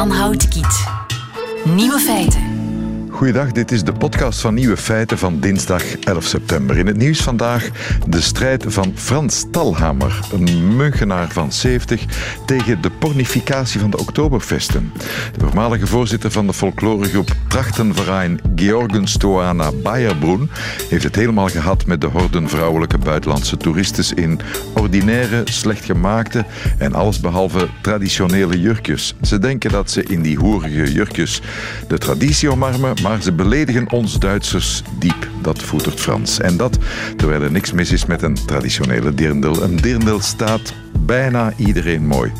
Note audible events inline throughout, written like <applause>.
Jan Houtkiet. Nieuwe feiten. Goeiedag, dit is de podcast van Nieuwe Feiten van dinsdag 11 september. In het nieuws vandaag de strijd van Frans Talhammer, een Münchenaar van 70, tegen de pornificatie van de Oktoberfesten. De voormalige voorzitter van de folkloregroep Trachtenverein Georgen Stoana heeft het helemaal gehad met de horden vrouwelijke buitenlandse toeristen in ordinaire, slecht gemaakte en allesbehalve traditionele jurkjes. Ze denken dat ze in die hoerige jurkjes de traditie omarmen, maar ze beledigen ons Duitsers diep. Dat voetert Frans. En dat terwijl er niks mis is met een traditionele dirndl. Een dirndl staat bijna iedereen mooi.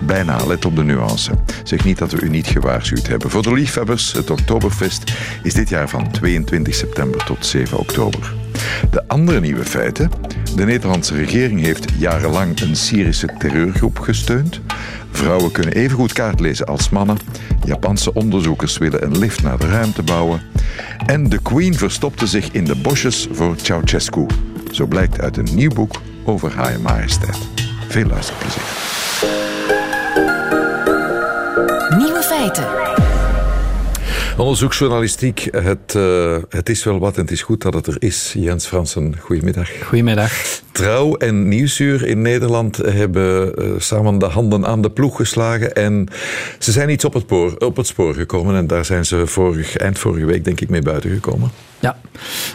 Bijna, let op de nuance. Zeg niet dat we u niet gewaarschuwd hebben. Voor de liefhebbers, het Oktoberfest is dit jaar van 22 september tot 7 oktober. De andere nieuwe feiten. De Nederlandse regering heeft jarenlang een Syrische terreurgroep gesteund. Vrouwen kunnen even goed kaart lezen als mannen. Japanse onderzoekers willen een lift naar de ruimte bouwen. En de Queen verstopte zich in de bosjes voor Ceausescu. Zo blijkt uit een nieuw boek over Haar Majesteit. Veel luisterplezier. Nieuwe feiten. Onderzoeksjournalistiek, het, uh, het is wel wat en het is goed dat het er is. Jens Fransen, goedemiddag. Goedemiddag. Trouw en Nieuwsuur in Nederland hebben uh, samen de handen aan de ploeg geslagen en ze zijn iets op het, spoor, op het spoor gekomen en daar zijn ze vorig, eind vorige week denk ik mee buiten gekomen. Ja,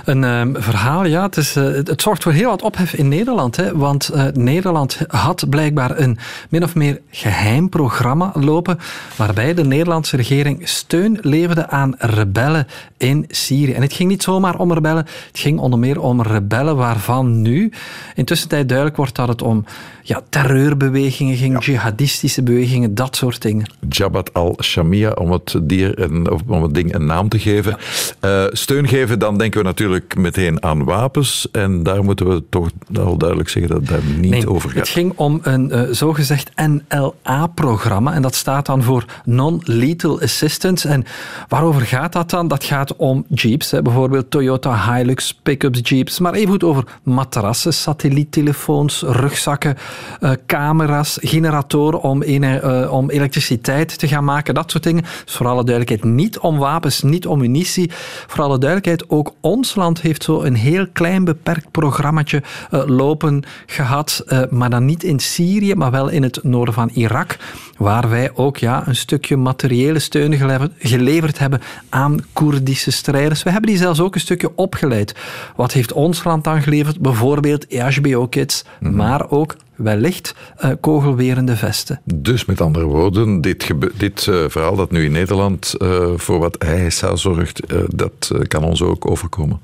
een uh, verhaal, ja. Het, is, uh, het zorgt voor heel wat ophef in Nederland. Hè, want uh, Nederland had blijkbaar een min of meer geheim programma lopen. waarbij de Nederlandse regering steun leverde aan rebellen in Syrië. En het ging niet zomaar om rebellen. Het ging onder meer om rebellen waarvan nu intussen tijd duidelijk wordt dat het om ja, terreurbewegingen ging, ja. jihadistische bewegingen, dat soort dingen. Jabhat al-Shamia, om het dier en, of om het ding een naam te geven. Ja. steun geven dan denken we natuurlijk meteen aan wapens. En daar moeten we toch al duidelijk zeggen dat het daar niet nee, over gaat. Het ging om een uh, zogezegd NLA-programma. En dat staat dan voor Non-Lethal Assistance. En waarover gaat dat dan? Dat gaat om jeeps. Hè. Bijvoorbeeld Toyota Hilux, pick-ups jeeps. Maar even goed over matrassen, satelliettelefoons, rugzakken, uh, camera's, generatoren om, ene, uh, om elektriciteit te gaan maken. Dat soort dingen. Dus voor alle duidelijkheid niet om wapens, niet om munitie. Voor alle duidelijkheid ook ons land heeft zo een heel klein beperkt programmaatje uh, lopen gehad, uh, maar dan niet in Syrië, maar wel in het noorden van Irak, waar wij ook ja, een stukje materiële steun geleverd, geleverd hebben aan Koerdische strijders. We hebben die zelfs ook een stukje opgeleid. Wat heeft ons land dan geleverd? Bijvoorbeeld EHBO-kits, mm -hmm. maar ook wellicht uh, kogelwerende vesten. Dus met andere woorden, dit, dit uh, verhaal dat nu in Nederland uh, voor wat heisa zorgt, dat kan ons ook overkomen?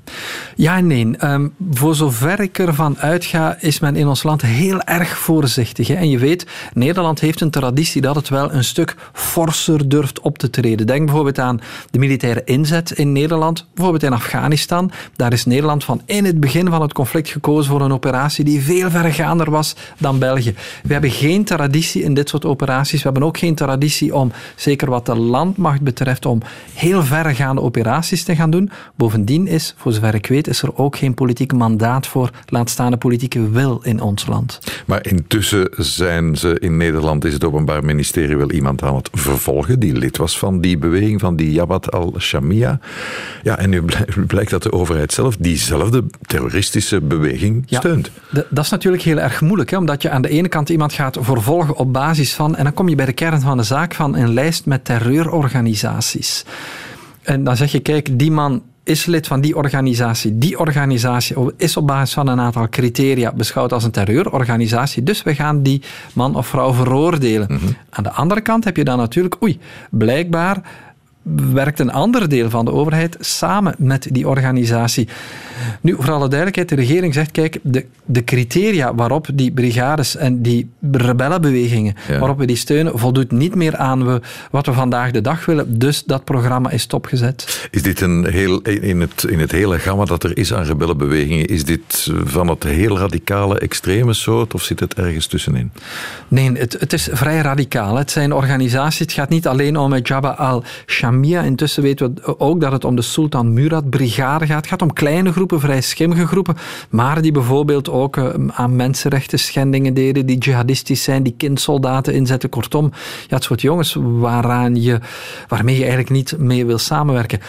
Ja en nee. Um, voor zover ik ervan uitga, is men in ons land heel erg voorzichtig. Hè? En je weet, Nederland heeft een traditie dat het wel een stuk forser durft op te treden. Denk bijvoorbeeld aan de militaire inzet in Nederland, bijvoorbeeld in Afghanistan. Daar is Nederland van in het begin van het conflict gekozen voor een operatie die veel vergaander was dan België. We hebben geen traditie in dit soort operaties. We hebben ook geen traditie om, zeker wat de landmacht betreft, om heel verregaande operaties te gaan doen. Bovendien is, voor zover ik weet, is er ook geen politiek mandaat voor, laat staan de politieke wil in ons land. Maar intussen zijn ze in Nederland, is het Openbaar Ministerie wel iemand aan het vervolgen die lid was van die beweging, van die Jabhat al-Shamia. Ja, en nu <laughs> blijkt dat de overheid zelf diezelfde terroristische beweging ja, steunt. Dat is natuurlijk heel erg moeilijk, hè, omdat je aan de ene kant iemand gaat vervolgen op basis van, en dan kom je bij de kern van de zaak van een lijst met terreurorganisaties. En dan zeg je, kijk, die man is lid van die organisatie. Die organisatie is op basis van een aantal criteria beschouwd als een terreurorganisatie. Dus we gaan die man of vrouw veroordelen. Mm -hmm. Aan de andere kant heb je dan natuurlijk, oei, blijkbaar werkt een ander deel van de overheid samen met die organisatie. Nu, voor alle duidelijkheid, de regering zegt, kijk, de, de criteria waarop die brigades en die rebellenbewegingen, ja. waarop we die steunen, voldoet niet meer aan we, wat we vandaag de dag willen. Dus dat programma is stopgezet. Is dit een heel, in het, in het hele gamma dat er is aan rebellenbewegingen, is dit van het heel radicale extreme soort of zit het ergens tussenin? Nee, het, het is vrij radicaal. Het zijn organisaties, het gaat niet alleen om Jabba al-Sham Jamia. Intussen weten we ook dat het om de Sultan Murad brigade gaat. Het gaat om kleine groepen, vrij schimmige groepen, maar die bijvoorbeeld ook uh, aan mensenrechten schendingen deden, die jihadistisch zijn, die kindsoldaten inzetten. Kortom, ja, het soort jongens waaraan je, waarmee je eigenlijk niet mee wil samenwerken.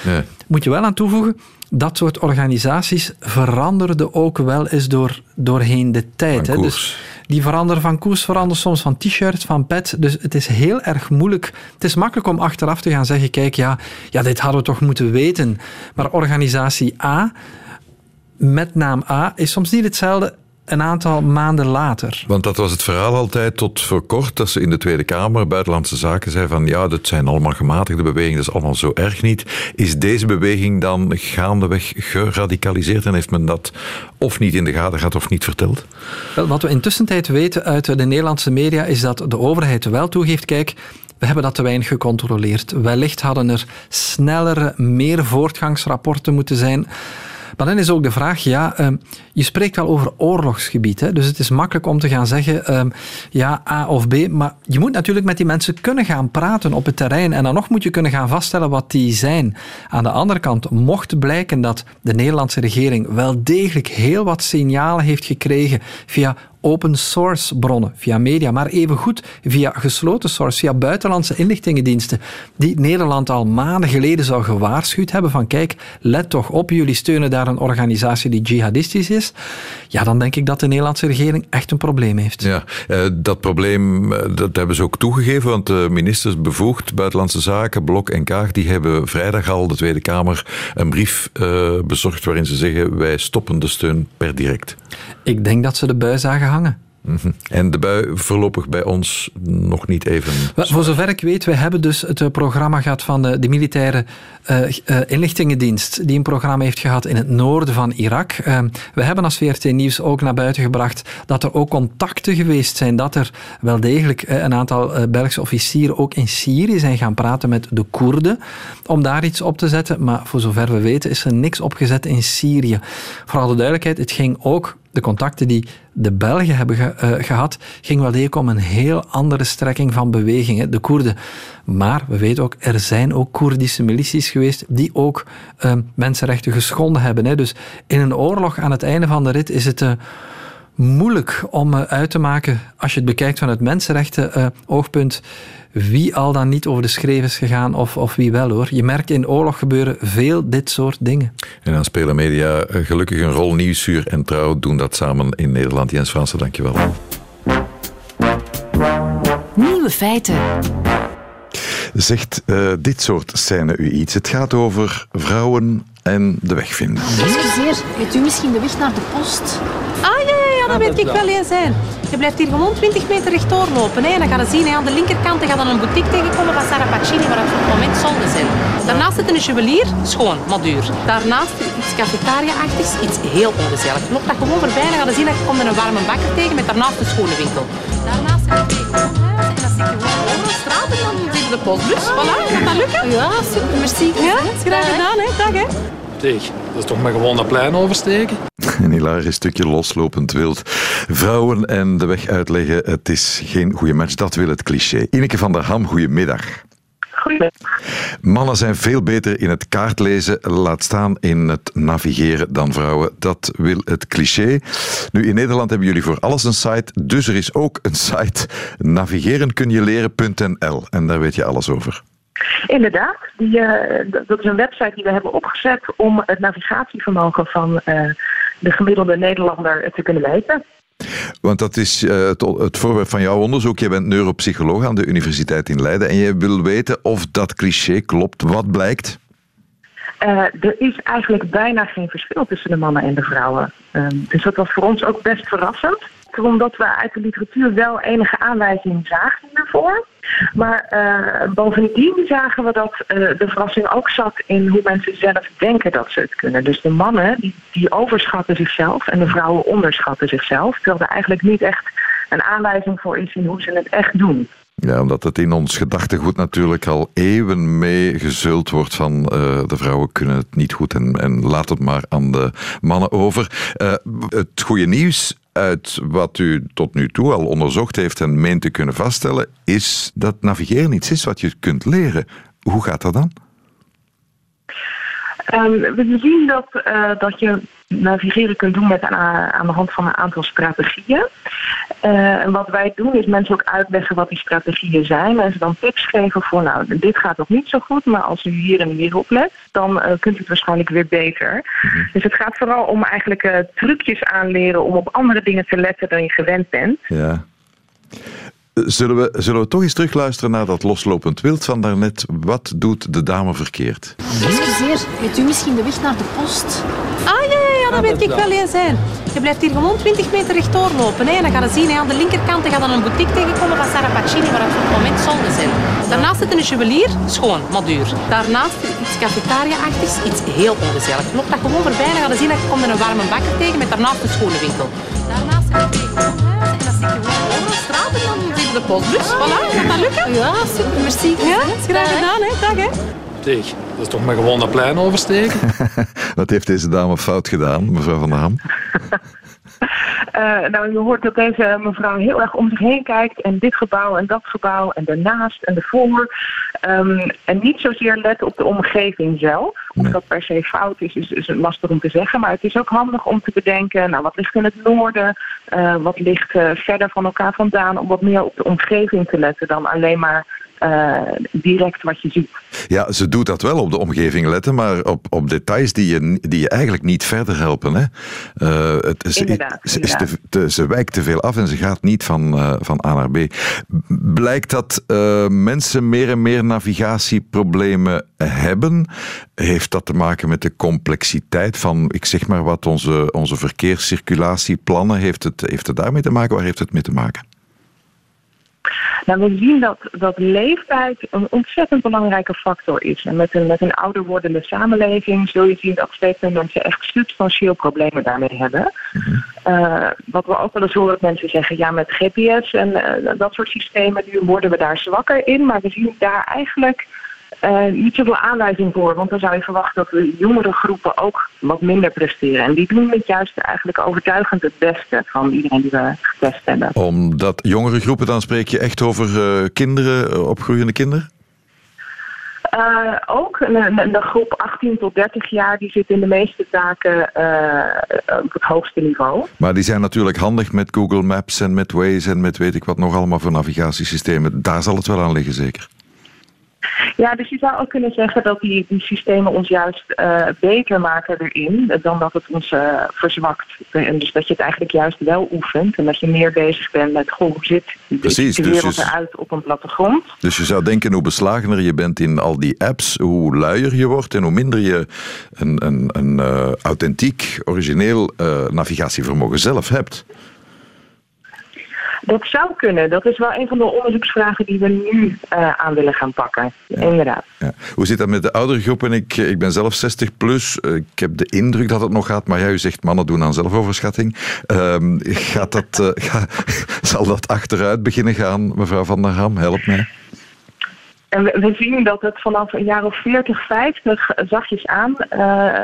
Moet je wel aan toevoegen, dat soort organisaties veranderden ook wel eens door, doorheen de tijd. Hè. Dus die veranderen van koers, veranderen soms van t-shirt, van pet. Dus het is heel erg moeilijk. Het is makkelijk om achteraf te gaan zeggen, kijk, ja, ja dit hadden we toch moeten weten. Maar organisatie A, met naam A, is soms niet hetzelfde een aantal maanden later. Want dat was het verhaal altijd tot voor kort, dat ze in de Tweede Kamer, Buitenlandse Zaken, zei van ja, dat zijn allemaal gematigde bewegingen, dat is allemaal zo erg niet. Is deze beweging dan gaandeweg geradicaliseerd en heeft men dat of niet in de gaten gehad of niet verteld? Wel, wat we intussen tijd weten uit de Nederlandse media is dat de overheid wel toegeeft, kijk, we hebben dat te weinig gecontroleerd. Wellicht hadden er snellere, meer voortgangsrapporten moeten zijn. Maar dan is ook de vraag, ja, ehm, je spreekt wel over oorlogsgebied, hè, dus het is makkelijk om te gaan zeggen, ehm, ja, A of B, maar je moet natuurlijk met die mensen kunnen gaan praten op het terrein. En dan nog moet je kunnen gaan vaststellen wat die zijn. Aan de andere kant, mocht blijken dat de Nederlandse regering wel degelijk heel wat signalen heeft gekregen via open source bronnen, via media, maar evengoed via gesloten source, via buitenlandse inlichtingendiensten, die Nederland al maanden geleden zou gewaarschuwd hebben van kijk, let toch op, jullie steunen daar een organisatie die jihadistisch is, ja, dan denk ik dat de Nederlandse regering echt een probleem heeft. Ja, eh, dat probleem eh, dat hebben ze ook toegegeven, want de ministers bevoegd, Buitenlandse Zaken, Blok en Kaag, die hebben vrijdag al de Tweede Kamer een brief uh, bezorgd waarin ze zeggen wij stoppen de steun per direct. Ik denk dat ze de bui zagen hangen. Mhm. En de bui voorlopig bij ons nog niet even. voor zover ik weet, we hebben dus het eh, programma gehad van de, de militaire uh, uh, inlichtingendienst, die een programma heeft gehad in het noorden van Irak. Uh, we hebben als VRT Nieuws ook naar buiten gebracht dat er ook contacten geweest zijn, dat er wel degelijk een aantal Belgische officieren ook in Syrië zijn gaan praten met de Koerden om daar iets op te zetten. Maar voor zover we weten is er niks opgezet in Syrië. Vooral de duidelijkheid, het ging ook de contacten die de Belgen hebben ge, uh, gehad, ging wel degelijk om een heel andere strekking van bewegingen, de Koerden. Maar we weten ook, er zijn ook Koerdische milities geweest die ook uh, mensenrechten geschonden hebben. Hè. Dus in een oorlog aan het einde van de rit is het uh, moeilijk om uit te maken, als je het bekijkt van het mensenrechten oogpunt, wie al dan niet over de schreef is gegaan of, of wie wel hoor. Je merkt in oorlog gebeuren veel dit soort dingen. En dan spelen media gelukkig een rol. Nieuwsuur en Trouw doen dat samen in Nederland. Jens Fransen, dankjewel. Nieuwe feiten. Zegt uh, dit soort scène u iets? Het gaat over vrouwen en de weg vinden. Excuseer, weet u misschien de weg naar de post? Ah ja dat weet ik wel eens zijn. Je blijft hier gewoon 20 meter rechtdoor lopen. Hè. En dan ga je zien, hè, aan de linkerkant ga je dan een boutique tegenkomen van Sarah Pacini, waar het op het moment zonde zijn. Daarnaast zit een juwelier, schoon, maar duur. Daarnaast iets cafetaria-achtigs, iets heel ongezellig. Loop dat gewoon voorbij en dan ga je zien dat je komt een warme bakker tegen met daarnaast een schoenenwinkel. Daarnaast heb je en dan zit je gewoon over de straat en dan de postbus. Voilà, gaat dat lukken? Ja, super, merci. Ja, graag gedaan, hè. Dag, hè. Zeg, dat is toch maar gewoon dat plein oversteken? Een hilarisch stukje loslopend wild. Vrouwen en de weg uitleggen, het is geen goede match, dat wil het cliché. Ineke van der Ham, goedemiddag. Goedemiddag. Mannen zijn veel beter in het kaartlezen, laat staan in het navigeren dan vrouwen. Dat wil het cliché. Nu, in Nederland hebben jullie voor alles een site, dus er is ook een site, navigerenkunjeleren.nl. En daar weet je alles over. Inderdaad, die, uh, dat is een website die we hebben opgezet om het navigatievermogen van uh, de gemiddelde Nederlander te kunnen meten. Want dat is uh, het, het, voorwerp van jouw onderzoek. Je bent neuropsycholoog aan de Universiteit in Leiden en je wil weten of dat cliché klopt. Wat blijkt? er is eigenlijk bijna geen verschil tussen de mannen en de vrouwen. dus dat was voor ons ook best verrassend omdat we uit de literatuur wel enige aanwijzing zagen hiervoor. Maar uh, bovendien zagen we dat uh, de verrassing ook zat in hoe mensen zelf denken dat ze het kunnen. Dus de mannen die, die overschatten zichzelf en de vrouwen onderschatten zichzelf. Terwijl er eigenlijk niet echt een aanwijzing voor is in hoe ze het echt doen. Ja, omdat het in ons gedachtegoed natuurlijk al eeuwen mee gezult wordt van uh, de vrouwen kunnen het niet goed en, en laat het maar aan de mannen over. Het goede nieuws uit wat u tot nu toe al onderzocht heeft en meent te kunnen vaststellen, is dat navigeren iets is wat je kunt leren. Hoe gaat dat dan? Ehm, we zien dat, eh, dat je navigeren kunt doen met een, aan de hand van een aantal strategieën. Eh, en wat wij doen is mensen ook uitleggen wat die strategieën zijn. En ze dan tips geven voor, nou, dit gaat nog niet zo goed, maar als u hier en hier op let, dan uh, kunt u het waarschijnlijk weer beter. Dus het gaat vooral om eigenlijk trucjes aanleren om op andere dingen te letten dan je gewend bent. Ja. Zullen we, zullen we toch eens terugluisteren naar dat loslopend wild van daarnet? Wat doet de dame verkeerd? Excuseer, weet u misschien de weg naar de post? Ah ja, ja, ja dat weet ik wel eens zijn. Je blijft hier gewoon 20 meter rechtdoor lopen. Hè. En dan ga je zien, hè, aan de linkerkant ga je dan een boutique tegenkomen van Sarah Pacini, waar het op het moment zonde zijn. Daarnaast zit een juwelier, schoon, maar duur. Daarnaast iets cafetaria-achtigs, iets heel ongezellig. Loop dat gewoon voorbij en dan ga je zien dat je komt in een warme bakker tegen met daarnaast een schoenenwinkel. Daarnaast heb je gewoon huis en dan zit je gewoon over straat en dan de postbus. Voilà, gaat dat lukken? Ja, super, merci. Ja, graag gedaan, hè. Dag, hè. Zeg, dat is toch maar gewoon dat plein oversteken? <laughs> Wat heeft deze dame fout gedaan, mevrouw Van der Ham? <laughs> Uh, nou, je hoort dat deze mevrouw heel erg om zich heen kijkt. En dit gebouw en dat gebouw en daarnaast en ervoor. Um, en niet zozeer let op de omgeving zelf. Of dat per se fout is, is, is lastig om te zeggen. Maar het is ook handig om te bedenken, nou, wat ligt in het noorden? Uh, wat ligt uh, verder van elkaar vandaan? Om wat meer op de omgeving te letten dan alleen maar uh, direct wat je ziet. Ja, ze doet dat wel op de omgeving letten, maar op, op details die je, die je eigenlijk niet verder helpen. Hè? Uh, het, ze, inderdaad, ze, inderdaad. Is te, te, ze wijkt te veel af en ze gaat niet van, uh, van A naar B. Blijkt dat mensen meer en meer navigatieproblemen hebben? Heeft dat te maken met de complexiteit van, ik zeg maar wat, onze, onze verkeerscirculatieplannen? Heeft het, heeft het daarmee te maken? Waar heeft het mee te maken? Nou, we zien dat, dat leeftijd een ontzettend belangrijke factor is. En met een, met een ouder wordende samenleving zul je zien dat steeds meer mensen echt substantieel problemen daarmee hebben. Mm-hmm. Uh, wat we ook wel eens horen dat mensen zeggen, ja, met GPS en uh, dat soort systemen, nu worden we daar zwakker in. Maar we zien daar eigenlijk uh, niet zoveel aanwijzing voor. Want dan zou je verwachten dat de jongere groepen ook wat minder presteren. En die doen het juist eigenlijk overtuigend het beste van iedereen die we getest hebben. Omdat jongere groepen, dan spreek je echt over uh, kinderen, opgroeiende kinderen? Uh, ook. De, de groep 18 tot 30 jaar die zit in de meeste taken op het hoogste niveau. Maar die zijn natuurlijk handig met Google Maps en met Waze en met weet ik wat nog allemaal voor navigatiesystemen. Daar zal het wel aan liggen, zeker? Ja, dus je zou ook kunnen zeggen dat die, die systemen ons juist uh, beter maken erin dan dat het ons uh, verzwakt. En dus dat je het eigenlijk juist wel oefent en dat je meer bezig bent met goh, hoe zit Precies, de wereld dus eruit op een plattegrond. Dus je zou denken hoe beslagener je bent in al die apps, hoe luier je wordt en hoe minder je een, een, een uh, authentiek, origineel navigatievermogen zelf hebt. Dat zou kunnen. Dat is wel een van de onderzoeksvragen die we nu uh, aan willen gaan pakken. Ja. Inderdaad. Ja. Hoe zit dat met de oudere groepen? Ik, ik ben zelf 60 plus. Ik heb de indruk dat het nog gaat. Maar ja, u zegt mannen doen aan zelfoverschatting. Um, gaat dat, <laughs> ga, zal dat achteruit beginnen gaan, mevrouw Van der Ham? Help mij. En we, zien dat het vanaf een jaar of 40, 50 zachtjes aan uh,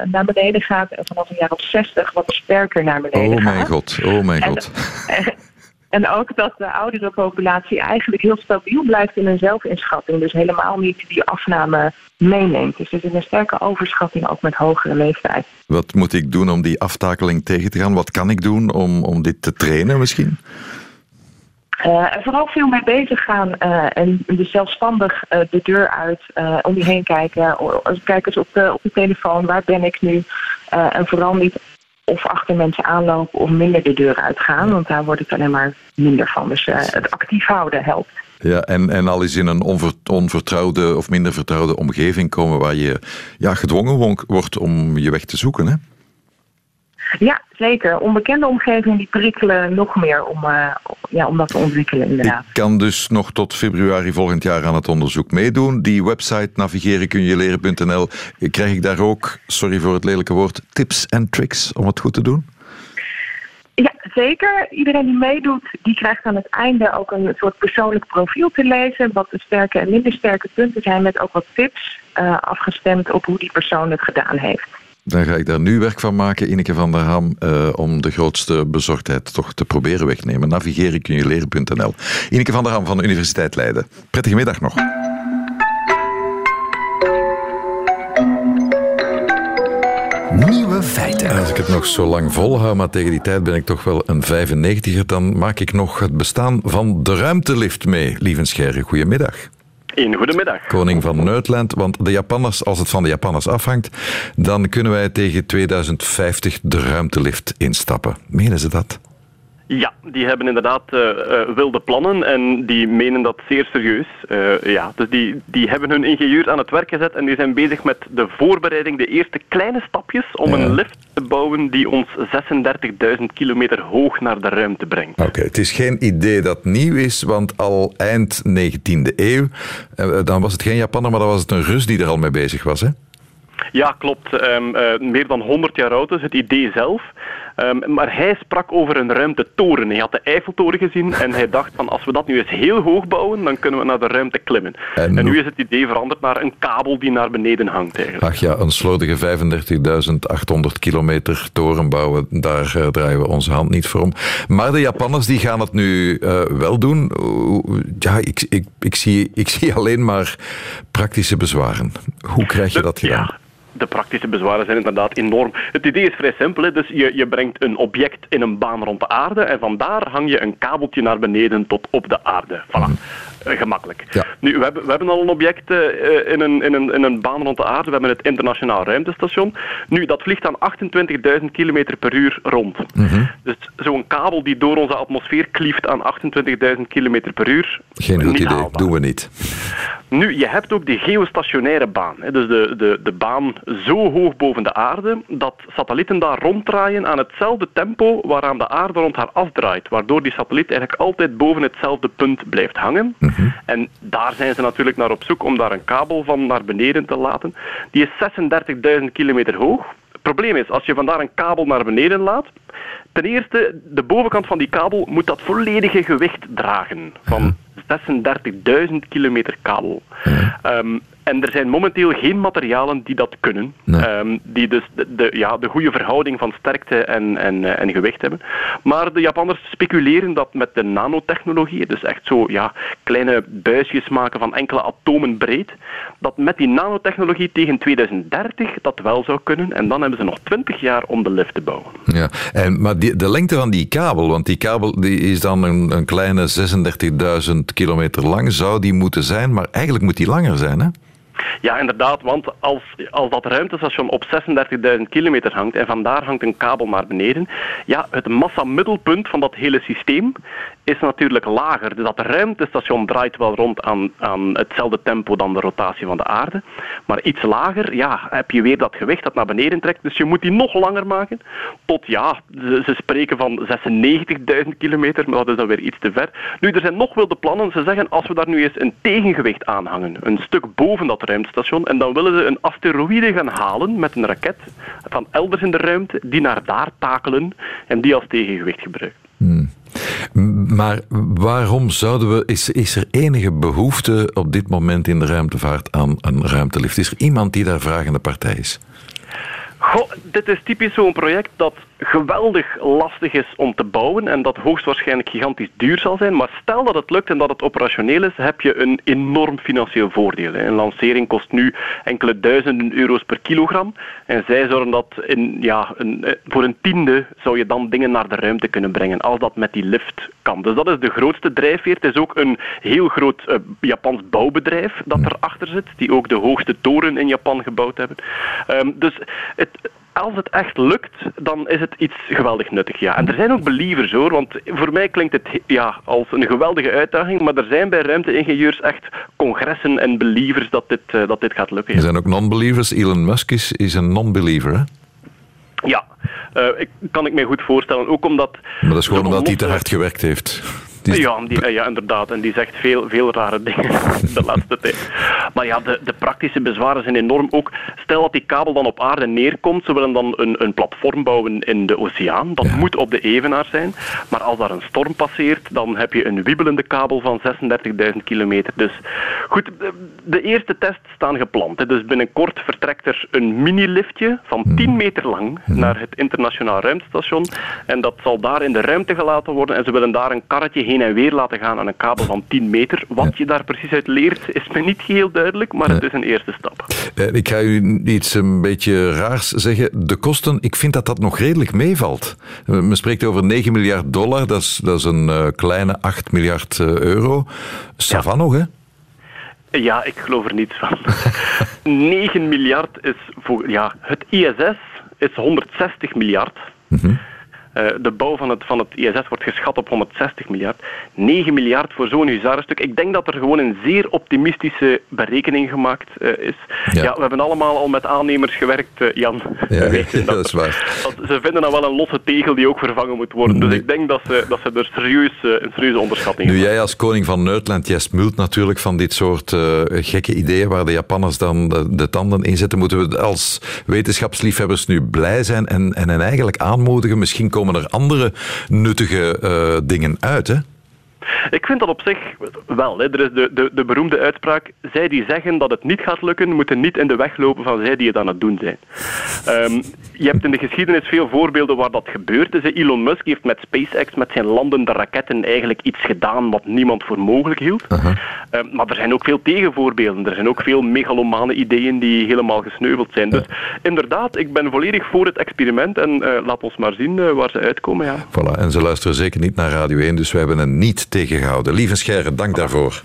naar beneden gaat. En vanaf een jaar of 60 wat sterker naar beneden oh gaat. Oh mijn god, oh mijn god. <laughs> En, ook dat de oudere populatie eigenlijk heel stabiel blijft in hun zelfinschatting. Dus helemaal niet die afname meeneemt. Dus er is een sterke overschatting ook met hogere leeftijd. Wat moet ik doen om die aftakeling tegen te gaan? Wat kan ik doen om, om dit te trainen misschien? Uh, en vooral veel mee bezig gaan uh, en dus zelfstandig uh, de deur uit, om je heen kijken. Kijk eens op de, op de telefoon, waar ben ik nu? en vooral niet of achter mensen aanlopen of minder de deur uitgaan. Want daar wordt het alleen maar minder van. Dus uh, het actief houden helpt. Ja, en, en al eens in een onver, onvertrouwde of minder vertrouwde omgeving komen waar je ja, gedwongen wordt om je weg te zoeken. Hè? Ja, zeker. Onbekende omgevingen die prikkelen nog meer om, uh, ja, om dat te ontwikkelen inderdaad. Ik kan dus nog tot februari volgend jaar aan het onderzoek meedoen. Die website navigerenkunjeleren.nl, krijg ik daar ook, sorry voor het lelijke woord, tips en tricks om het goed te doen? Ja, zeker. Iedereen die meedoet, die krijgt aan het einde ook een soort persoonlijk profiel te lezen. Wat de sterke en minder sterke punten zijn met ook wat tips uh, afgestemd op hoe die persoon het gedaan heeft. Dan ga ik daar nu werk van maken, Ineke van der Ham, uh, om de grootste bezorgdheid toch te proberen wegnemen. Navigeren kun je leren.nl. Ineke van der Ham van de Universiteit Leiden. Prettige middag nog. Nieuwe feiten. Als ik het nog zo lang volhoud, maar tegen die tijd ben ik toch wel een 95er, dan maak ik nog het bestaan van de ruimtelift mee. Lieve Scherre, goedemiddag. Een goedemiddag. Koning van Nederland, want de Japanners, als het van de Japanners afhangt, dan kunnen wij tegen 2050 de ruimtelift instappen. Menen ze dat? Ja, die hebben inderdaad uh, uh, wilde plannen en die menen dat zeer serieus. Uh, ja, dus die, die hebben hun ingenieurs aan het werk gezet en die zijn bezig met de voorbereiding, de eerste kleine stapjes om een lift te bouwen die ons 36.000 kilometer hoog naar de ruimte brengt. Oké, het is geen idee dat nieuw is, want al eind 19e eeuw, dan was het geen Japanner, maar dan was het een Rus die er al mee bezig was, hè? Ja, klopt. Um, meer dan 100 jaar oud is het idee zelf. Um, maar hij sprak over een ruimtetoren. Hij had de Eiffeltoren gezien en hij dacht van als we dat nu eens heel hoog bouwen, dan kunnen we naar de ruimte klimmen. En, en nu is het idee veranderd naar een kabel die naar beneden hangt eigenlijk. Ach ja, een slordige 35.800 kilometer toren bouwen, daar uh, draaien we onze hand niet voor om. Maar de Japanners die gaan het nu uh, wel doen. Ja, ik, ik, ik, zie, ik zie alleen maar praktische bezwaren. Hoe krijg je dat gedaan? Ja de praktische bezwaren zijn inderdaad enorm. Het idee is vrij simpel. Hè. Dus je, je brengt een object in een baan rond de aarde en vandaar hang je een kabeltje naar beneden tot op de aarde. Voilà. Uh, gemakkelijk. Ja. Nu, we hebben, we hebben al een object uh, in, een, in, een, in een baan rond de aarde. We hebben het internationaal ruimtestation. Nu, dat vliegt aan 28.000 km per uur rond. Mm -hmm. Dus zo'n kabel die door onze atmosfeer klieft aan 28.000 km per uur. Geen goed idee, haalbaar. doen we niet. Nu, je hebt ook die geostationaire baan. Hè. Dus de, de, de baan zo hoog boven de aarde dat satellieten daar ronddraaien aan hetzelfde tempo waaraan de aarde rond haar afdraait. Waardoor die satelliet eigenlijk altijd boven hetzelfde punt blijft hangen. Mm -hmm. En daar zijn ze natuurlijk naar op zoek om daar een kabel van naar beneden te laten. Die is 36.000 kilometer hoog. Het probleem is, als je vandaar een kabel naar beneden laat, ten eerste, de bovenkant van die kabel moet dat volledige gewicht dragen van 36.000 kilometer kabel. Um, en er zijn momenteel geen materialen die dat kunnen. Nee. Um, die dus de, de, ja, de goede verhouding van sterkte en, en, en gewicht hebben. Maar de Japanners speculeren dat met de nanotechnologie, dus echt zo ja, kleine buisjes maken van enkele atomen breed, dat met die nanotechnologie tegen 2030 dat wel zou kunnen. En dan hebben ze nog 20 jaar om de lift te bouwen. Ja, en, maar die, de lengte van die kabel, want die kabel die is dan een, een kleine 36.000 kilometer lang, zou die moeten zijn, maar eigenlijk moet die langer zijn, hè? Ja, inderdaad, want als, als dat ruimtestation op 36.000 kilometer hangt en vandaar hangt een kabel naar beneden, ja, het massamiddelpunt van dat hele systeem is natuurlijk lager. Dus dat ruimtestation draait wel rond aan, aan hetzelfde tempo dan de rotatie van de aarde, maar iets lager, ja, heb je weer dat gewicht dat naar beneden trekt, dus je moet die nog langer maken, tot, ja, ze, spreken van 96.000 kilometer, maar dat is dan weer iets te ver. Nu, er zijn nog wilde plannen, ze zeggen, als we daar nu eens een tegengewicht aanhangen, een stuk boven dat ruimtestation en dan willen ze een asteroïde gaan halen met een raket van elders in de ruimte die naar daar takelen en die als tegengewicht gebruiken. Maar waarom zouden we. Is, is er enige behoefte op dit moment in de ruimtevaart aan een ruimtelift? Is er iemand die daar vragende partij is? Goh, dit is typisch zo'n project dat geweldig lastig is om te bouwen en dat hoogstwaarschijnlijk gigantisch duur zal zijn. Maar stel dat het lukt en dat het operationeel is, heb je een enorm financieel voordeel. Een lancering kost nu enkele duizenden euro's per kilogram. En zij zorgen dat in, ja, een, voor een tiende zou je dan dingen naar de ruimte kunnen brengen, als dat met die lift kan. Dus dat is de grootste drijfveer. Het is ook een heel groot uh, Japans bouwbedrijf dat erachter zit, die ook de hoogste toren in Japan gebouwd hebben. Um, dus het, als het echt lukt, dan is het iets geweldig nuttig. Ja. En er zijn ook believers hoor, want voor mij klinkt het ja, als een geweldige uitdaging, maar er zijn bij ruimteingenieurs echt congressen en believers dat dit, uh, dat dit gaat lukken. Er zijn ook non-believers. Elon Musk is, is een non-believer, hè? Ja, uh, ik, kan ik mij goed voorstellen. Ook omdat... Maar dat is gewoon omdat hij te hard gewerkt heeft. Ja, die, ja, inderdaad. En die zegt veel, veel rare dingen <laughs> de laatste tijd. Maar ja, de, de praktische bezwaren zijn enorm. Ook stel dat die kabel dan op aarde neerkomt, ze willen dan een, een platform bouwen in de oceaan. Dat ja. moet op de evenaar zijn. Maar als daar een storm passeert, dan heb je een wiebelende kabel van 36.000 kilometer. Dus goed, de eerste tests staan gepland. Dus binnenkort vertrekt er een mini-liftje van 10 meter lang naar het internationaal ruimtestation. En dat zal daar in de ruimte gelaten worden. En ze willen daar een karretje heen heen en weer laten gaan aan een kabel van 10 meter. Wat je daar precies uit leert, is me niet heel duidelijk, maar het is een eerste stap. Eh, ik ga u iets een beetje raars zeggen. De kosten, ik vind dat dat nog redelijk meevalt. Eh, Men spreekt over 9 miljard dollar, dat is, dat is een eh, kleine 8 miljard euro. Savan nog, hè? Ja, ik geloof er niets van. <laughs> 9 miljard is voor. Ja, het ISS is 160 miljard. Eh, de bouw van het, van het ISS wordt geschat op 160 miljard. 9 miljard voor zo'n huzarenstuk. Ik denk dat er gewoon een zeer optimistische berekening gemaakt eh, is. Ja. Ja. we hebben allemaal al met aannemers gewerkt, eh, Jan. Ja, dat is waar. dat ze vinden dan wel een losse tegel die ook vervangen moet worden. Dus Nee. ik denk dat ze, dat ze er serieus, eh, een serieuze onderschatting Nu, hebben. jij als koning van Nerdland, jij smult natuurlijk van dit soort eh, gekke ideeën waar de Japanners dan de, de tanden in zetten. Moeten we als wetenschapsliefhebbers nu blij zijn en, en hen eigenlijk aanmoedigen? Misschien komen er andere nuttige eh, dingen uit, hè? Ik vind dat op zich wel. Hè. Er is de, de, de beroemde uitspraak: zij die zeggen dat het niet gaat lukken, moeten niet in de weg lopen van zij die het aan het doen zijn. Ehm, je hebt in de geschiedenis veel voorbeelden waar dat gebeurd is. Elon Musk heeft met SpaceX, met zijn landende raketten, eigenlijk iets gedaan wat niemand voor mogelijk hield. Ehm, maar er zijn ook veel tegenvoorbeelden. Er zijn ook veel megalomane ideeën die helemaal gesneuveld zijn. Dus inderdaad, ik ben volledig voor het experiment en eh, laat ons maar zien eh, waar ze uitkomen. Ja. Voilà, en ze luisteren zeker niet naar Radio 1, dus we hebben hen niet tegengehouden. Lieve Scherren, dank daarvoor.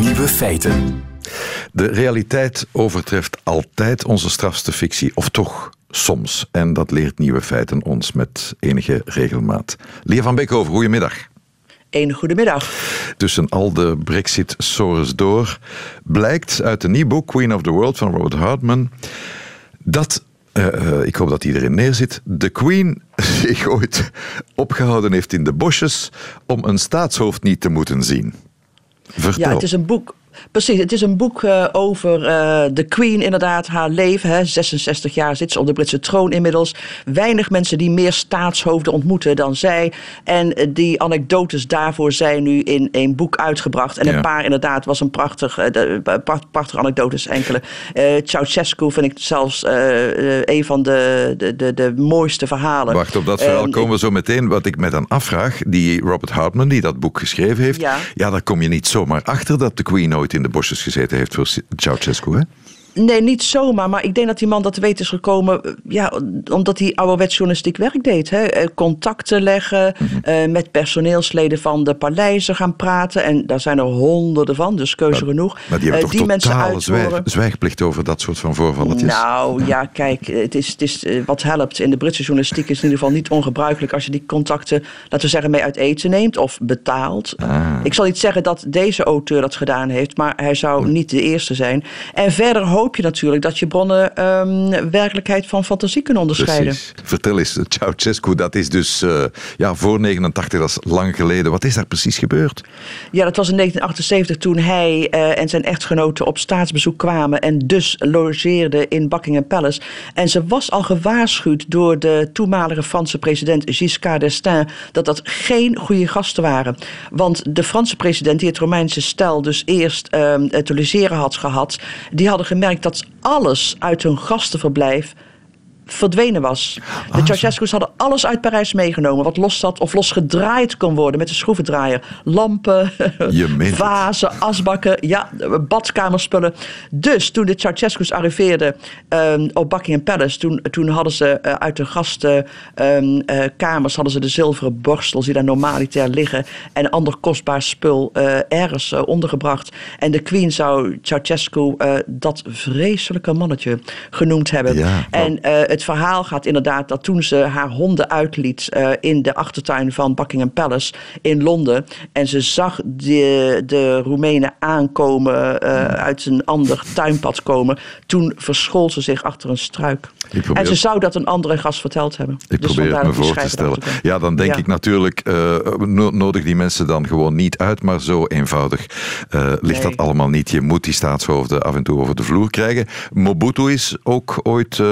Nieuwe feiten. De realiteit overtreft altijd onze strafste fictie, of toch soms. En dat leert nieuwe feiten ons met enige regelmaat. Lia van Beekhoven, goedemiddag. Een goedemiddag. Tussen al de Brexit-sores door blijkt uit een nieuw boek, Queen of the World van Robert Hartman, dat, eh, eh, ik hoop dat iedereen neerzit, de Queen <laughs> zich ooit opgehouden heeft in de bosjes om een staatshoofd niet te moeten zien. Vertel. Ja, het is een boek. Precies, het is een boek eh, over eh, de Queen, inderdaad, haar leven. Hè. 66 jaar zit ze op de Britse troon inmiddels. Weinig mensen die meer staatshoofden ontmoeten dan zij. En eh, die anekdotes daarvoor zijn nu in een boek uitgebracht. En Ja. een paar inderdaad was een prachtig, prachtige anekdotes, enkele. Ceausescu vind ik zelfs een van de, de, de, de mooiste verhalen. Wacht, op dat verhaal komen we zo meteen. Wat ik me dan afvraag, die Robert Hartman, die dat boek geschreven heeft, Ja. ja daar kom je niet zomaar achter dat de Queen nooit in de bosjes gezeten heeft voor Ceausescu, hè? Nee, niet zomaar. Maar ik denk dat die man dat te weten is gekomen. eh, Ja, omdat hij ouderwets journalistiek werk deed. Hè. Eh, Contacten leggen. Mhm. eh, met personeelsleden van de paleizen gaan praten. En daar zijn er honderden van, dus keuze genoeg. Maar die hebben toch mensen uithoren. zwijgplicht over dat soort van voorvalletjes? Nou ja, kijk, het is, het is, wat helpt in de Britse journalistiek is in ieder geval niet ongebruikelijk als je die contacten, laten we zeggen, mee uit eten neemt of betaalt. Ah. Ik zal niet zeggen dat deze auteur dat gedaan heeft, maar hij zou niet de eerste zijn. En verder hoop je natuurlijk dat je bronnen ehm, werkelijkheid van fantasie kunnen onderscheiden. Precies. Vertel eens, Ceausescu, dat is dus eh, ja, voor 89, dat is lang geleden. Wat is daar precies gebeurd? Ja, dat was in 1978 toen hij eh, en zijn echtgenote op staatsbezoek kwamen en dus logeerden in Buckingham Palace. En ze was al gewaarschuwd door de toenmalige Franse president Giscard d'Estaing dat dat geen goede gasten waren. Want de Franse president, die het Romeinse stel dus eerst eh, te logeren had gehad, die hadden gemerkt dat alles uit hun gastenverblijf verdwenen was. De Ceausescu's hadden alles uit Parijs meegenomen wat los zat of los gedraaid kon worden met de schroevendraaier. Lampen, <laughs> het. vazen, asbakken, ja, badkamerspullen. Dus toen de Ceausescu's arriveerden ehm, op Buckingham Palace, toen, toen hadden ze eh, uit de gastenkamers hadden ze de zilveren borstels die daar normaliter liggen en ander kostbaar spul eh, ergens eh, ondergebracht. En de queen zou Ceausescu eh, dat vreselijke mannetje genoemd hebben. Ja, en eh, het verhaal gaat inderdaad dat toen ze haar honden uitliet eh, in de achtertuin van Buckingham Palace in Londen. En ze zag de, de Roemenen aankomen, eh, uit een ander tuinpad komen. Toen verschool ze zich achter een struik. Probeer- En ze zou dat een andere gast verteld hebben. Ik Dus probeer het me voor te stellen. Ja, dan denk Ja. ik natuurlijk, eh, no- nodig die mensen dan gewoon niet uit, maar zo eenvoudig ligt Nee. dat allemaal niet. Je moet die staatshoofden af en toe over de vloer krijgen. Mobutu is ook ooit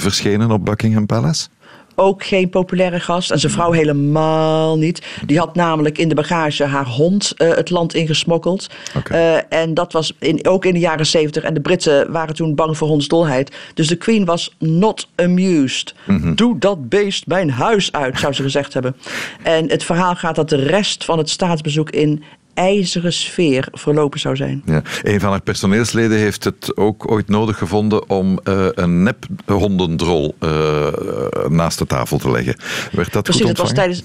verschenen op Buckingham Palace. ook geen populaire gast. En zijn vrouw helemaal niet. Die had namelijk in de bagage haar hond uh, het land ingesmokkeld. Okay. Uh, en dat was in, ook in de jaren zeventig. En de Britten waren toen bang voor hondsdolheid. Dus de Queen was not amused. Mm -hmm. Doe dat beest mijn huis uit, zou ze gezegd hebben. En het verhaal gaat dat de rest van het staatsbezoek in ijzeren sfeer verlopen zou zijn. Ja. Een van haar personeelsleden heeft het ook ooit nodig gevonden om uh, een nep hondendrol uh, naast de tafel te leggen. Werd dat Precies, goed dat was, tijdens,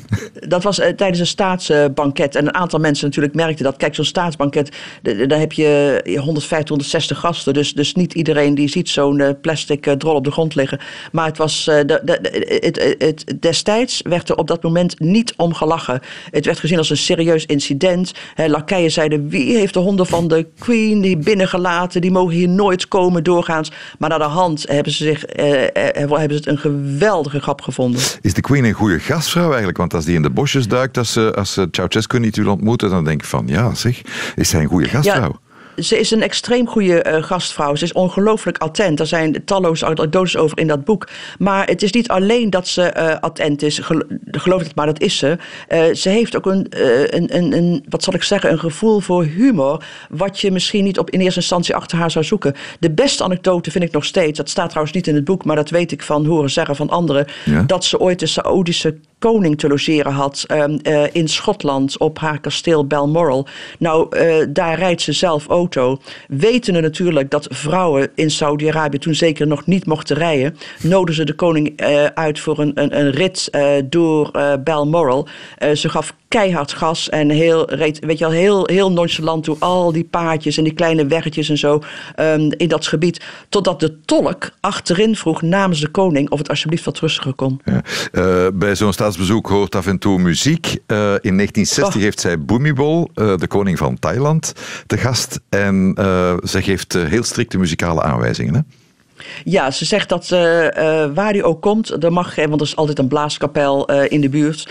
dat was uh, tijdens een staatsbanket. En een aantal mensen natuurlijk merkten dat. Kijk, zo'n staatsbanket, daar heb je 150, 160 gasten. Dus, dus niet iedereen die ziet zo'n plastic drol op de grond liggen. Maar het was, de, de, het, het, destijds werd er op dat moment niet om gelachen. Het werd gezien als een serieus incident. He, lakeien zeiden, wie heeft de honden van de queen die binnengelaten? Die mogen hier nooit komen doorgaans. Maar naar de hand hebben ze, zich, eh, hebben ze het een geweldige grap gevonden. Is de queen een goede gastvrouw eigenlijk? Want als die in de bosjes duikt, als ze, als ze Ceausescu niet wil ontmoeten, dan denk ik van, ja zeg, is zij een goede gastvrouw? Ja ze is een extreem goede uh, gastvrouw. Ze is ongelooflijk attent. Er zijn talloze anekdotes over in dat boek. Maar het is niet alleen dat ze uh, attent is. Geloof het maar, dat is ze. Uh, ze heeft ook een, een, een, een, wat zal ik zeggen, een gevoel voor humor. Wat je misschien niet op in eerste instantie achter haar zou zoeken. De beste anekdote vind ik nog steeds. Dat staat trouwens niet in het boek, maar dat weet ik van horen zeggen van anderen. Ja. Dat ze ooit de Saoedische koning te logeren had um, uh, in Schotland op haar kasteel Balmoral. Nou, uh, daar rijdt ze zelf auto. Wetende natuurlijk dat vrouwen in Saudi-Arabië toen zeker nog niet mochten rijden, nodigden ze de koning uh, uit voor een, een, een rit door Balmoral. ze gaf keihard gas en heel, weet je al, heel, heel nonchalant door al die paadjes en die kleine weggetjes en zo um, in dat gebied. Totdat de tolk achterin vroeg namens de koning of het alsjeblieft wat rustiger kon. Ja. Uh, bij zo'n staatsbezoek hoort af en toe muziek. Uh, in 1960 oh. heeft zij Bhumibol, uh, de koning van Thailand, te gast. En zij geeft heel strikte muzikale aanwijzingen. Hè? Ja, ze zegt dat uh, uh, waar hij ook komt, er mag, want er is altijd een blaaskapel uh, in de buurt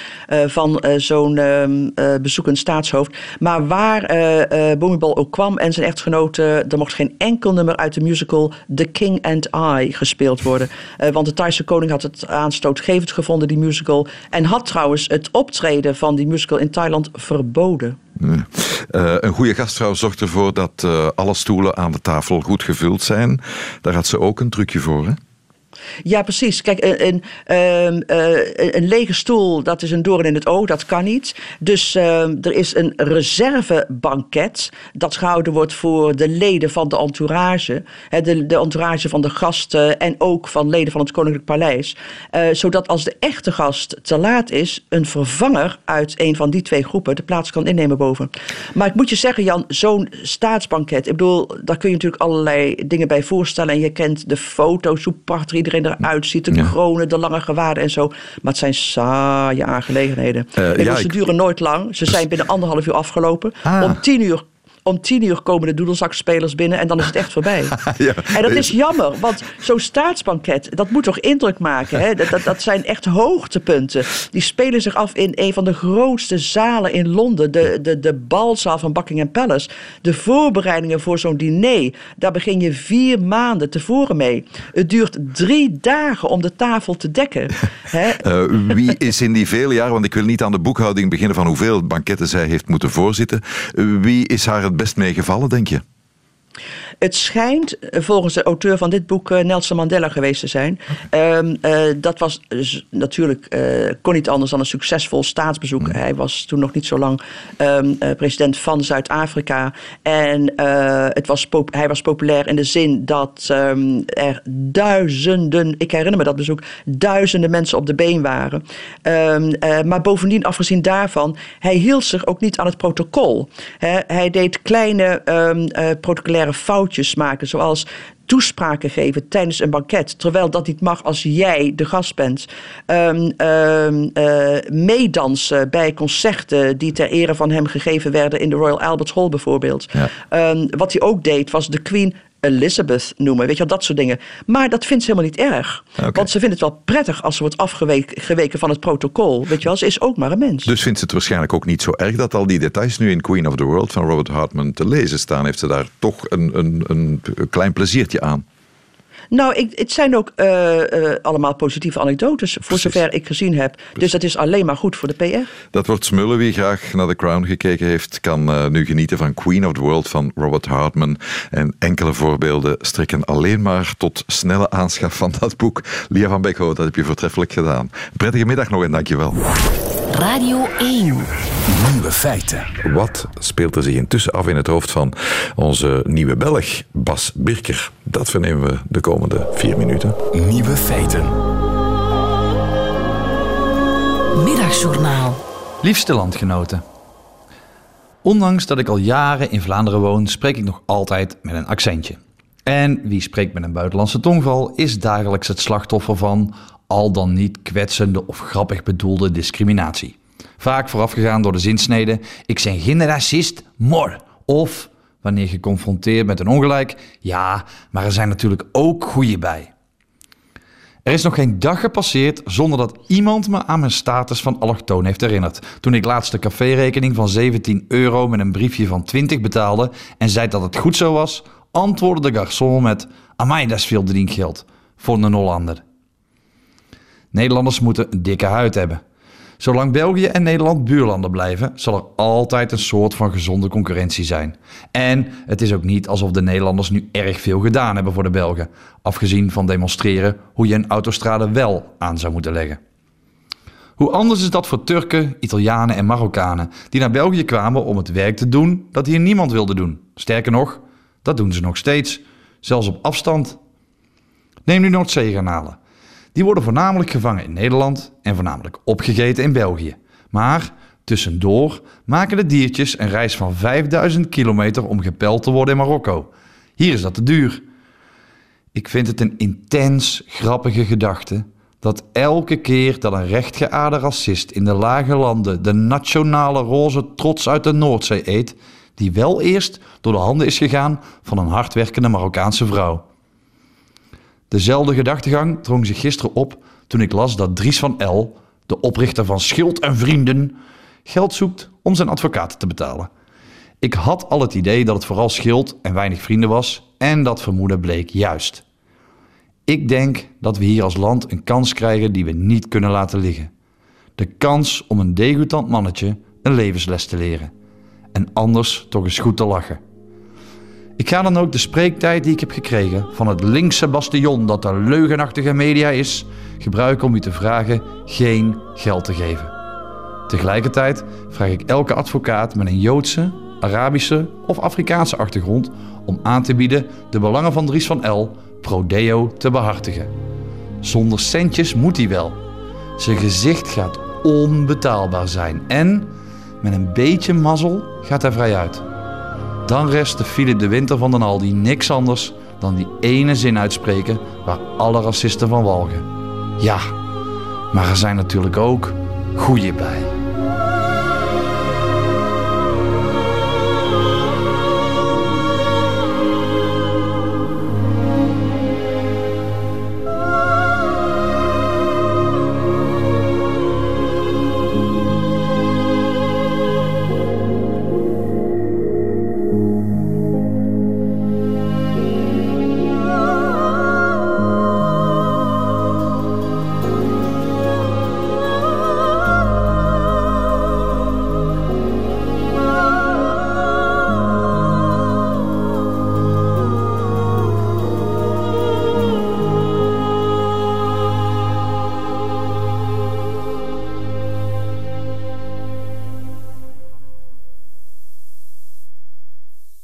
van zo'n ehm, bezoekend staatshoofd. Maar waar uh, ook kwam en zijn echtgenote, er mocht geen enkel nummer uit de musical The King and I gespeeld worden. want de Thaise koning had het aanstootgevend gevonden, die musical. En had trouwens het optreden van die musical in Thailand verboden. Uh, een goede gastvrouw zorgt ervoor dat uh, alle stoelen aan de tafel goed gevuld zijn. Daar had ze ook een trucje voor, hè? Ja, precies. Kijk, een, een, een, een, lege stoel, dat is een doorn in het oog, dat kan niet. Dus er is een reservebanket dat gehouden wordt voor de leden van de entourage. de, de entourage van de gasten en ook van leden van het Koninklijk Paleis. Uh, zodat als de echte gast te laat is, een vervanger uit een van die twee groepen de plaats kan innemen boven. Maar ik moet je zeggen, Jan, zo'n staatsbanket, ik bedoel, daar kun je natuurlijk allerlei dingen bij voorstellen. En je kent de foto's, hoe iedereen eruit ziet. De ja. kronen, de lange gewaden en zo. Maar het zijn saaie aangelegenheden. Uh, ja, ze ik... duren nooit lang. Ze zijn binnen anderhalf uur afgelopen. Ah. Om tien uur om tien uur komen de doedelzakspelers binnen en dan is het echt voorbij. <laughs> ja. En dat is jammer, want zo'n staatsbanket, dat moet toch indruk maken. Hè? Dat, dat, dat, zijn echt hoogtepunten. Die spelen zich af in een van de grootste zalen in Londen. De, de, de balzaal van Buckingham Palace. De voorbereidingen voor zo'n diner, daar begin je vier maanden tevoren mee. Het duurt drie dagen om de tafel te dekken. <laughs> Hè? Uh, wie is in die vele jaren, want ik wil niet aan de boekhouding beginnen van hoeveel banketten zij heeft moeten voorzitten. Uh, wie is haar best meegevallen, denk je? Het schijnt, eh, volgens de auteur van dit boek, eh, Nelson Mandela geweest te zijn. Um, uh, dat was dus natuurlijk, uh, kon niet anders dan een succesvol staatsbezoek. Mm. Hij was toen nog niet zo lang um, president van Zuid-Afrika. En het was hij was populair in de zin dat um, er duizenden, ik herinner me dat bezoek, duizenden mensen op de been waren. maar bovendien, afgezien daarvan, hij hield zich ook niet aan het protocol. He, hij deed kleine protocolaire foutjes maken, zoals toespraken geven tijdens een banket, terwijl dat niet mag als jij de gast bent. Um, um, uh, meedansen bij concerten die ter ere van hem gegeven werden in de Royal Albert Hall bijvoorbeeld. Ja. Um, wat hij ook deed was de Queen Elizabeth noemen. Weet je wel, dat soort dingen. Maar dat vindt ze helemaal niet erg. Okay. Want ze vindt het wel prettig als ze wordt afgeweken van het protocol. Weet je wel, ze is ook maar een mens. Dus vindt ze het waarschijnlijk ook niet zo erg dat al die details nu in Queen of the World van Robert Hartman te lezen staan. Heeft ze daar toch een, een, een klein pleziertje aan? Nou, ik, het zijn ook uh, uh, allemaal positieve anekdotes, voor Precies. zover ik gezien heb. Precies. Dus dat is alleen maar goed voor de PR. Dat wordt smullen. Wie graag naar The Crown gekeken heeft, kan uh, nu genieten van Queen of the World van Robert Hartman. En enkele voorbeelden strekken alleen maar tot snelle aanschaf van dat boek. Lia van Beckho, dat heb je voortreffelijk gedaan. Prettige middag nog en dankjewel. Radio 1. Nieuwe feiten. Wat speelt er zich intussen af in het hoofd van onze nieuwe Belg, Bas Birker? Dat vernemen we de komende vier minuten. Nieuwe feiten. Middagjournaal. Liefste landgenoten. Ondanks dat ik al jaren in Vlaanderen woon, spreek ik nog altijd met een accentje. En wie spreekt met een buitenlandse tongval is dagelijks het slachtoffer van al dan niet kwetsende of grappig bedoelde discriminatie. Vaak voorafgegaan door de zinsnede: Ik ben geen racist, mor. Of wanneer geconfronteerd met een ongelijk: Ja, maar er zijn natuurlijk ook goeie bij. Er is nog geen dag gepasseerd zonder dat iemand me aan mijn status van allochtoon heeft herinnerd. Toen ik laatst de caférekening van 17 euro met een briefje van 20 betaalde en zei dat het goed zo was, antwoordde de garçon met: Amai, dat is veel drinkgeld. Voor een Hollander. Nederlanders moeten een dikke huid hebben. Zolang België en Nederland buurlanden blijven, zal er altijd een soort van gezonde concurrentie zijn. En het is ook niet alsof de Nederlanders nu erg veel gedaan hebben voor de Belgen, afgezien van demonstreren hoe je een autostrade wel aan zou moeten leggen. Hoe anders is dat voor Turken, Italianen en Marokkanen die naar België kwamen om het werk te doen dat hier niemand wilde doen. Sterker nog, dat doen ze nog steeds, zelfs op afstand. Neem nu Noordzeegarnalen. Die worden voornamelijk gevangen in Nederland en voornamelijk opgegeten in België. Maar tussendoor maken de diertjes een reis van 5000 kilometer om gepeld te worden in Marokko. Hier is dat te duur. Ik vind het een intens grappige gedachte dat elke keer dat een rechtgeaarde racist in de lage landen de nationale roze trots uit de Noordzee eet, die wel eerst door de handen is gegaan van een hardwerkende Marokkaanse vrouw. Dezelfde gedachtegang drong zich gisteren op toen ik las dat Dries van L, de oprichter van Schild en Vrienden, geld zoekt om zijn advocaten te betalen. Ik had al het idee dat het vooral Schild en weinig vrienden was en dat vermoeden bleek juist. Ik denk dat we hier als land een kans krijgen die we niet kunnen laten liggen. De kans om een degoutant mannetje een levensles te leren. En anders toch eens goed te lachen. Ik ga dan ook de spreektijd die ik heb gekregen van het linkse bastion dat de leugenachtige media is, gebruiken om u te vragen geen geld te geven. Tegelijkertijd vraag ik elke advocaat met een Joodse, Arabische of Afrikaanse achtergrond om aan te bieden de belangen van Dries van L. Prodeo te behartigen. Zonder centjes moet hij wel. Zijn gezicht gaat onbetaalbaar zijn en met een beetje mazzel gaat hij vrij uit. Dan restte Philip de Winter van den Aldi niks anders dan die ene zin uitspreken waar alle racisten van walgen. Ja, maar er zijn natuurlijk ook goeie bij.